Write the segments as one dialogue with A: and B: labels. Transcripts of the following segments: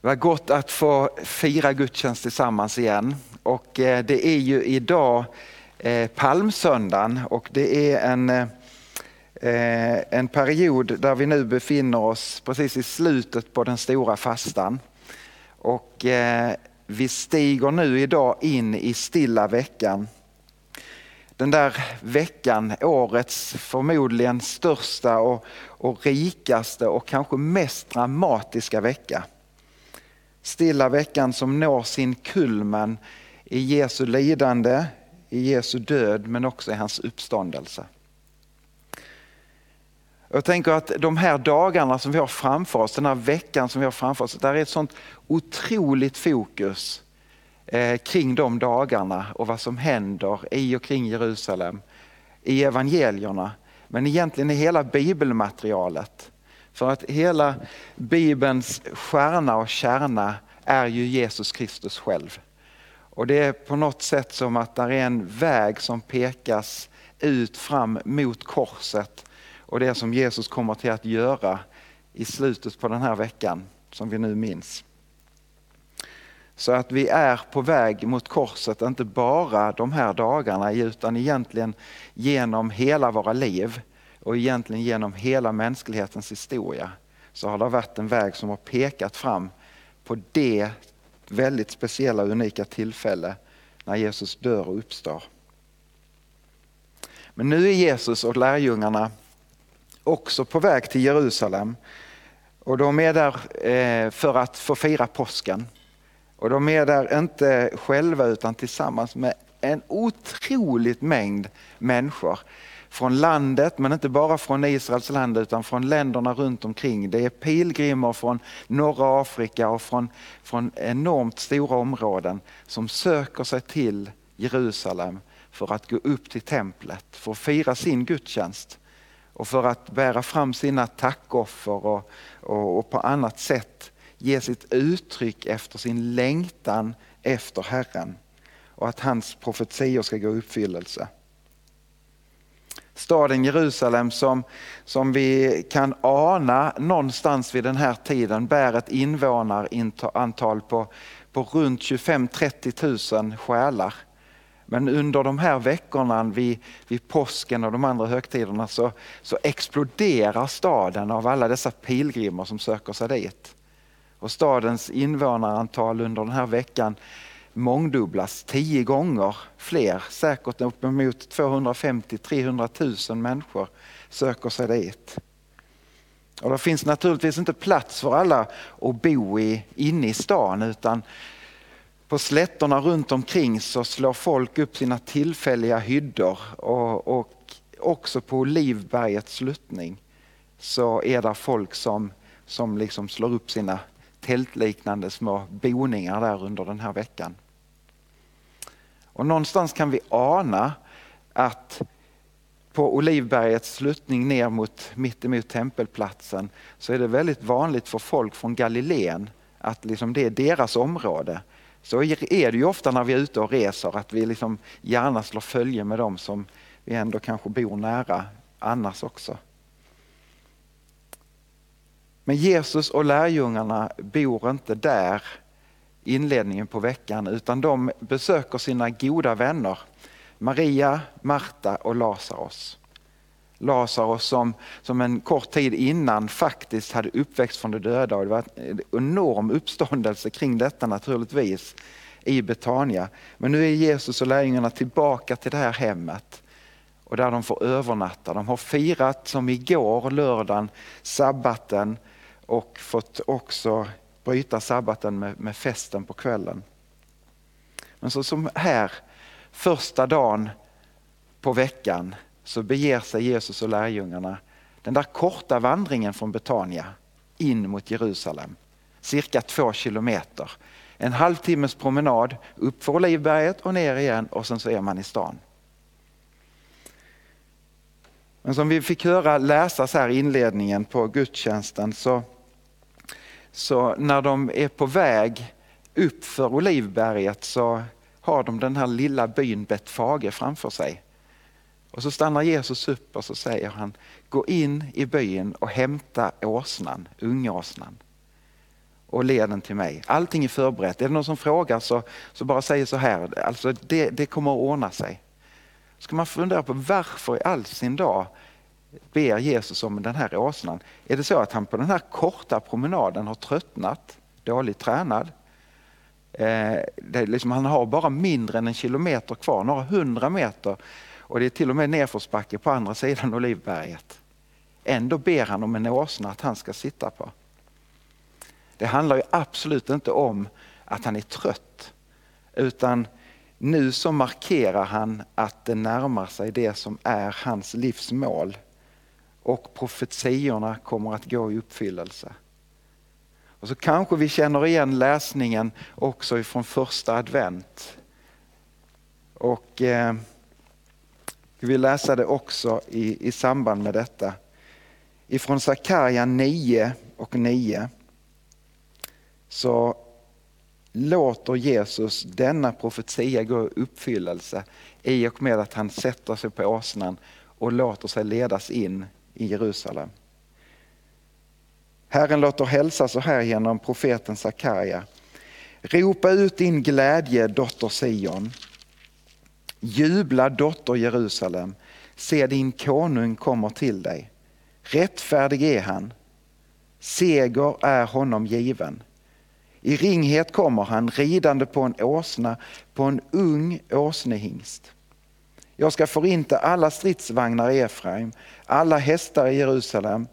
A: Vad gott att få fira gudstjänst tillsammans igen. Och eh, det är ju idag eh, palmsöndagen och det är en, eh, en period där vi nu befinner oss precis i slutet på den stora fastan. Och vi stiger nu idag in i stilla veckan. Den där veckan, årets förmodligen största och, och rikaste och kanske mest dramatiska vecka. Stilla veckan som når sin kulmen i Jesu lidande, i Jesu död men också i hans uppståndelse. Jag tänker att de här dagarna som vi har framför oss, den här veckan som vi har framför oss, där är ett sånt otroligt fokus eh, kring de dagarna och vad som händer i och kring Jerusalem, i evangelierna, men egentligen i hela bibelmaterialet. För att hela Bibelns stjärna och kärna är ju Jesus Kristus själv. Och det är på något sätt som att det är en väg som pekas ut fram mot korset och det som Jesus kommer till att göra i slutet på den här veckan som vi nu minns. Så att vi är på väg mot korset, inte bara de här dagarna utan egentligen genom hela våra liv och egentligen genom hela mänsklighetens historia så har det varit en väg som har pekat fram på det väldigt speciella och unika tillfälle när Jesus dör och uppstår. Men nu är Jesus och lärjungarna också på väg till Jerusalem och de är där eh, för att få fira påsken. Och de är där inte själva utan tillsammans med en otroligt mängd människor från landet, men inte bara från Israels land utan från länderna runt omkring. Det är pilgrimer från norra Afrika och från, från enormt stora områden som söker sig till Jerusalem för att gå upp till templet, för att fira sin gudstjänst och för att bära fram sina tackoffer och, och, och på annat sätt ge sitt uttryck efter sin längtan efter Herren och att hans profetior ska gå i uppfyllelse staden Jerusalem som, som vi kan ana någonstans vid den här tiden bär ett invånarantal på, på runt 25-30 000 själar. Men under de här veckorna vid, vid påsken och de andra högtiderna så, så exploderar staden av alla dessa pilgrimer som söker sig dit. Och stadens invånarantal under den här veckan mångdubblas, tio gånger fler, säkert uppemot 250-300 000 människor söker sig dit. Och det finns naturligtvis inte plats för alla att bo i, inne i stan utan på slätterna runt omkring så slår folk upp sina tillfälliga hyddor och, och också på Olivbergets sluttning så är det folk som, som liksom slår upp sina tältliknande små boningar där under den här veckan. Och någonstans kan vi ana att på Olivbergets sluttning ner mot mittemot tempelplatsen så är det väldigt vanligt för folk från Galileen att liksom det är deras område. Så är det ju ofta när vi är ute och reser att vi liksom gärna slår följe med dem som vi ändå kanske bor nära annars också. Men Jesus och lärjungarna bor inte där inledningen på veckan utan de besöker sina goda vänner Maria, Marta och Lazarus. Lazarus som, som en kort tid innan faktiskt hade uppväxt från de döda och det var en enorm uppståndelse kring detta naturligtvis i Betania. Men nu är Jesus och lärjungarna tillbaka till det här hemmet och där de får övernatta. De har firat som igår, lördagen, sabbaten och fått också bryta sabbaten med, med festen på kvällen. Men så som här, första dagen på veckan så beger sig Jesus och lärjungarna den där korta vandringen från Betania in mot Jerusalem. cirka två kilometer. En halvtimmes promenad upp för Olivberget och ner igen och sen så är man i stan. Men som vi fick höra läsas här i inledningen på gudstjänsten så, så när de är på väg upp för Olivberget så har de den här lilla byn Betfage framför sig. Och så stannar Jesus upp och så säger han, gå in i byn och hämta åsnan, ungåsnan och led den till mig. Allting är förberett. Är det någon som frågar så, så bara säg så här, alltså det, det kommer att ordna sig. Ska man fundera på varför i all sin dag ber Jesus om den här åsnan? Är det så att han på den här korta promenaden har tröttnat, dåligt tränad? Eh, det liksom, han har bara mindre än en kilometer kvar, några hundra meter och det är till och med nedförsbacke på andra sidan Olivberget. Ändå ber han om en åsna att han ska sitta på. Det handlar ju absolut inte om att han är trött utan nu så markerar han att det närmar sig det som är hans livsmål och profetiorna kommer att gå i uppfyllelse. Och så kanske vi känner igen läsningen också ifrån första advent. Och eh, vi läser det också i, i samband med detta. Ifrån Sakarja 9 och 9 så låter Jesus denna profetia gå i uppfyllelse i och med att han sätter sig på åsnan och låter sig ledas in i Jerusalem. Herren låter hälsa så här genom profeten Sakarja. Ropa ut din glädje, dotter Sion. Jubla, dotter Jerusalem. Se, din konung kommer till dig. Rättfärdig är han. Seger är honom given. I ringhet kommer han ridande på en åsna, på en ung åsnehingst. Jag ska förinta alla stridsvagnar i Efraim, alla hästar i Jerusalem.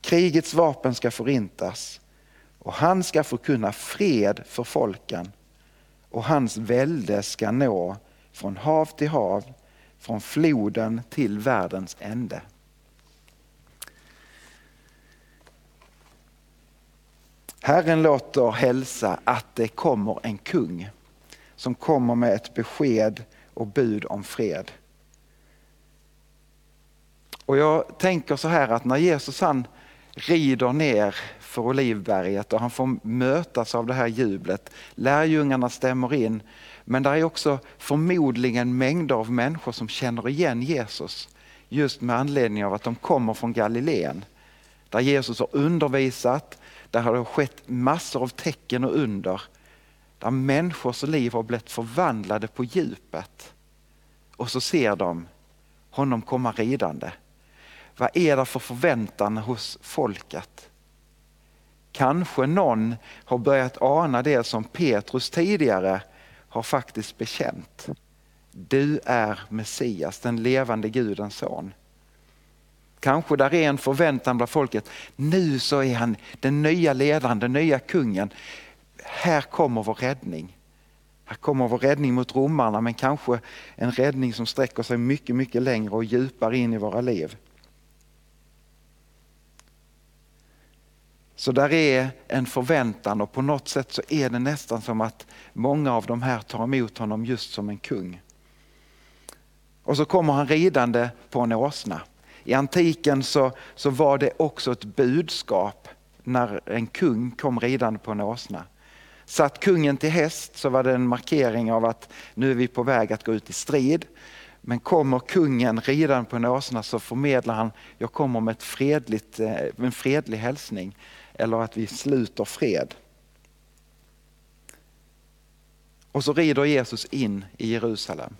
A: Krigets vapen ska förintas och han ska förkunna fred för folken och hans välde ska nå från hav till hav, från floden till världens ände. Herren låter hälsa att det kommer en kung som kommer med ett besked och bud om fred. Och jag tänker så här att när Jesus han rider ner för Olivberget och han får mötas av det här jublet. Lärjungarna stämmer in men det är också förmodligen mängder av människor som känner igen Jesus just med anledning av att de kommer från Galileen. Där Jesus har undervisat, där har det skett massor av tecken och under. Där människors liv har blivit förvandlade på djupet. Och så ser de honom komma ridande. Vad är det för förväntan hos folket? Kanske någon har börjat ana det som Petrus tidigare har faktiskt bekänt. Du är Messias, den levande Gudens son. Kanske där är en förväntan bland folket. Nu så är han den nya ledaren, den nya kungen. Här kommer vår räddning. Här kommer vår räddning mot romarna men kanske en räddning som sträcker sig mycket, mycket längre och djupare in i våra liv. Så där är en förväntan och på något sätt så är det nästan som att många av de här tar emot honom just som en kung. Och så kommer han ridande på en åsna. I antiken så, så var det också ett budskap när en kung kom ridande på en åsna. Satt kungen till häst så var det en markering av att nu är vi på väg att gå ut i strid. Men kommer kungen ridande på en åsna så förmedlar han, jag kommer med ett fredligt, eh, en fredlig hälsning eller att vi sluter fred. Och så rider Jesus in i Jerusalem.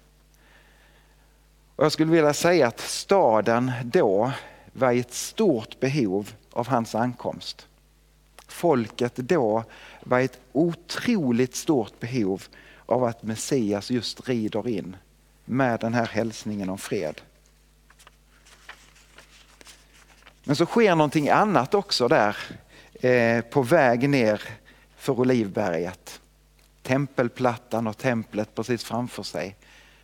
A: Och jag skulle vilja säga att staden då var i ett stort behov av hans ankomst. Folket då var i ett otroligt stort behov av att Messias just rider in med den här hälsningen om fred. Men så sker någonting annat också där Eh, på väg ner för Olivberget. Tempelplattan och templet precis framför sig.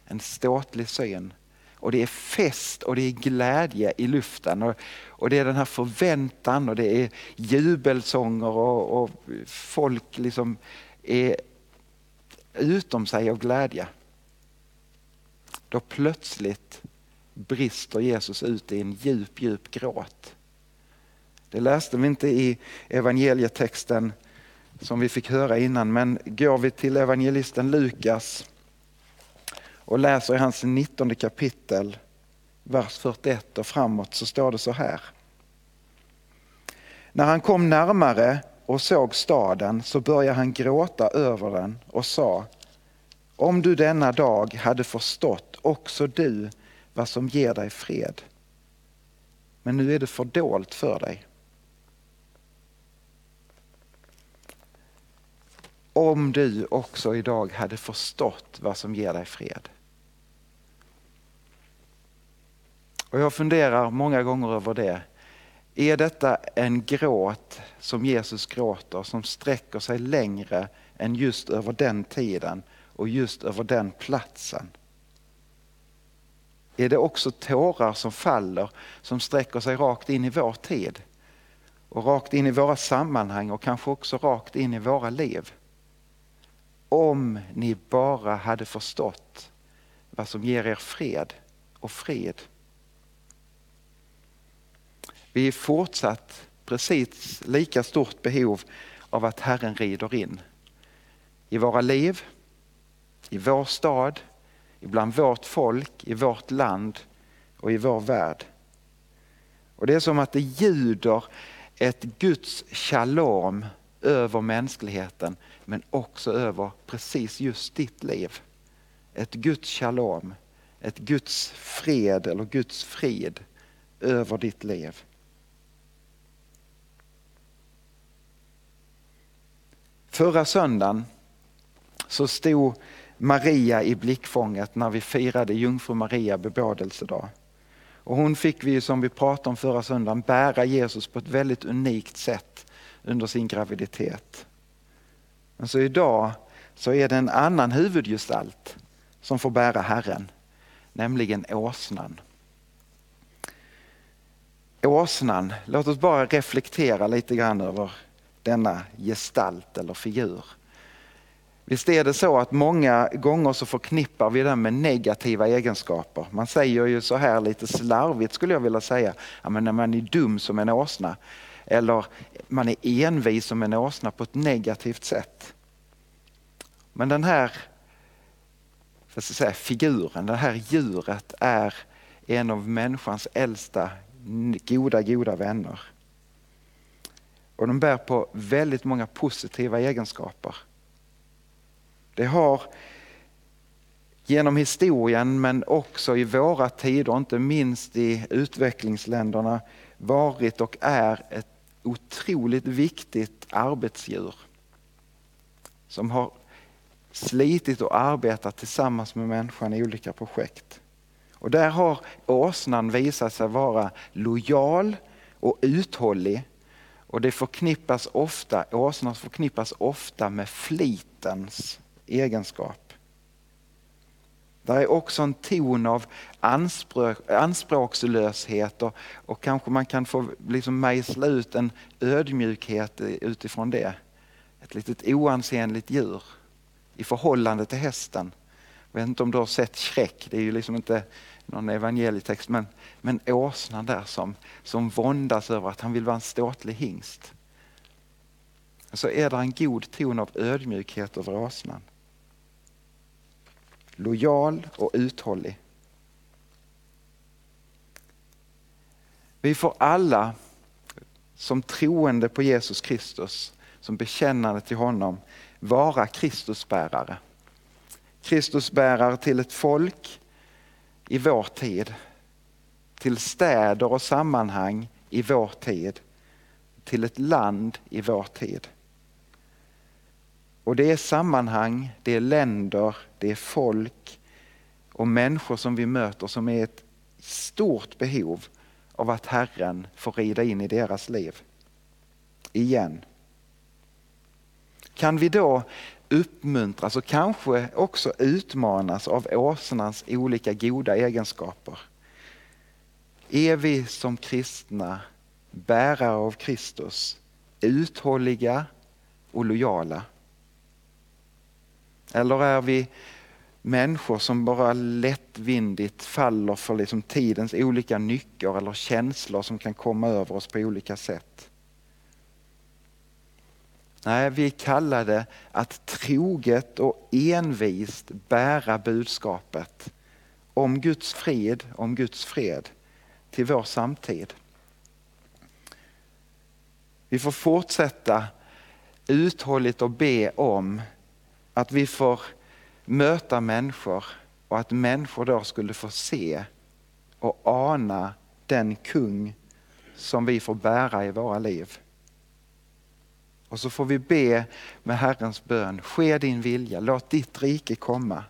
A: En ståtlig syn. och det är fest och det är glädje i luften. Och, och det är den här förväntan och det är jubelsånger och, och folk liksom är utom sig av glädje. Då plötsligt brister Jesus ut i en djup, djup gråt. Det läste vi inte i evangelietexten som vi fick höra innan, men går vi till evangelisten Lukas och läser i hans 19 kapitel, vers 41 och framåt, så står det så här. När han kom närmare och såg staden så började han gråta över den och sa Om du denna dag hade förstått också du vad som ger dig fred. Men nu är det fördolt för dig. Om du också idag hade förstått vad som ger dig fred. Och Jag funderar många gånger över det. Är detta en gråt som Jesus gråter som sträcker sig längre än just över den tiden och just över den platsen? Är det också tårar som faller som sträcker sig rakt in i vår tid? Och rakt in i våra sammanhang och kanske också rakt in i våra liv? Om ni bara hade förstått vad som ger er fred och frid. Vi är fortsatt precis lika stort behov av att Herren rider in i våra liv, i vår stad, ibland vårt folk, i vårt land och i vår värld. Och Det är som att det ljuder ett Guds shalom över mänskligheten men också över precis just ditt liv. Ett Guds shalom, ett Guds fred eller Guds frid över ditt liv. Förra söndagen så stod Maria i blickfånget när vi firade Jungfru Maria bebådelsedag. Och hon fick vi som vi pratade om förra söndagen bära Jesus på ett väldigt unikt sätt under sin graviditet. Men så idag så är det en annan huvudgestalt som får bära Herren, nämligen åsnan. Åsnan, låt oss bara reflektera lite grann över denna gestalt eller figur. Visst är det så att många gånger så förknippar vi den med negativa egenskaper. Man säger ju så här lite slarvigt skulle jag vilja säga, ja, men när man är dum som en åsna. Eller man är envis som en åsna på ett negativt sätt. Men den här för att säga, figuren, det här djuret är en av människans äldsta goda, goda vänner. Och de bär på väldigt många positiva egenskaper. Det har genom historien men också i våra tider, inte minst i utvecklingsländerna, varit och är ett otroligt viktigt arbetsdjur. Som har slitit och arbetat tillsammans med människan i olika projekt. Och där har åsnan visat sig vara lojal och uthållig. Och det förknippas ofta, åsnan förknippas ofta med flitens egenskap. Där är också en ton av anspråk, anspråkslöshet och, och kanske man kan få liksom mejsla ut en ödmjukhet utifrån det. Ett litet oansenligt djur i förhållande till hästen. Jag vet inte om du har sett Schreck, det är ju liksom inte någon evangelietext, men, men åsnan där som, som våndas över att han vill vara en ståtlig hingst. Så är det en god ton av ödmjukhet över åsnan lojal och uthållig. Vi får alla som troende på Jesus Kristus, som bekännande till honom, vara Kristusbärare. Kristusbärare till ett folk i vår tid, till städer och sammanhang i vår tid, till ett land i vår tid. Och det är sammanhang, det är länder, det är folk och människor som vi möter som är ett stort behov av att Herren får rida in i deras liv. Igen. Kan vi då uppmuntras och kanske också utmanas av åsnans olika goda egenskaper. Är vi som kristna bärare av Kristus uthålliga och lojala? Eller är vi människor som bara lättvindigt faller för liksom tidens olika nycker eller känslor som kan komma över oss på olika sätt? Nej, vi är kallade att troget och envist bära budskapet om Guds frid, om Guds fred till vår samtid. Vi får fortsätta uthålligt att be om att vi får möta människor och att människor då skulle få se och ana den kung som vi får bära i våra liv. Och så får vi be med Herrens bön, ske din vilja, låt ditt rike komma.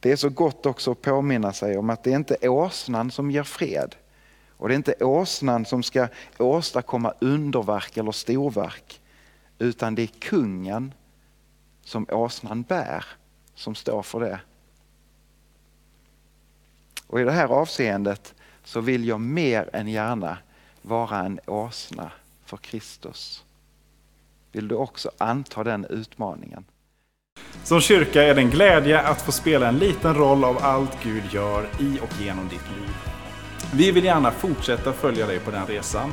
A: Det är så gott också att påminna sig om att det är inte åsnan som ger fred. Och det är inte åsnan som ska åstadkomma underverk eller storverk. Utan det är kungen som åsnan bär som står för det. Och i det här avseendet så vill jag mer än gärna vara en åsna för Kristus. Vill du också anta den utmaningen?
B: Som kyrka är det en glädje att få spela en liten roll av allt Gud gör i och genom ditt liv. Vi vill gärna fortsätta följa dig på den resan.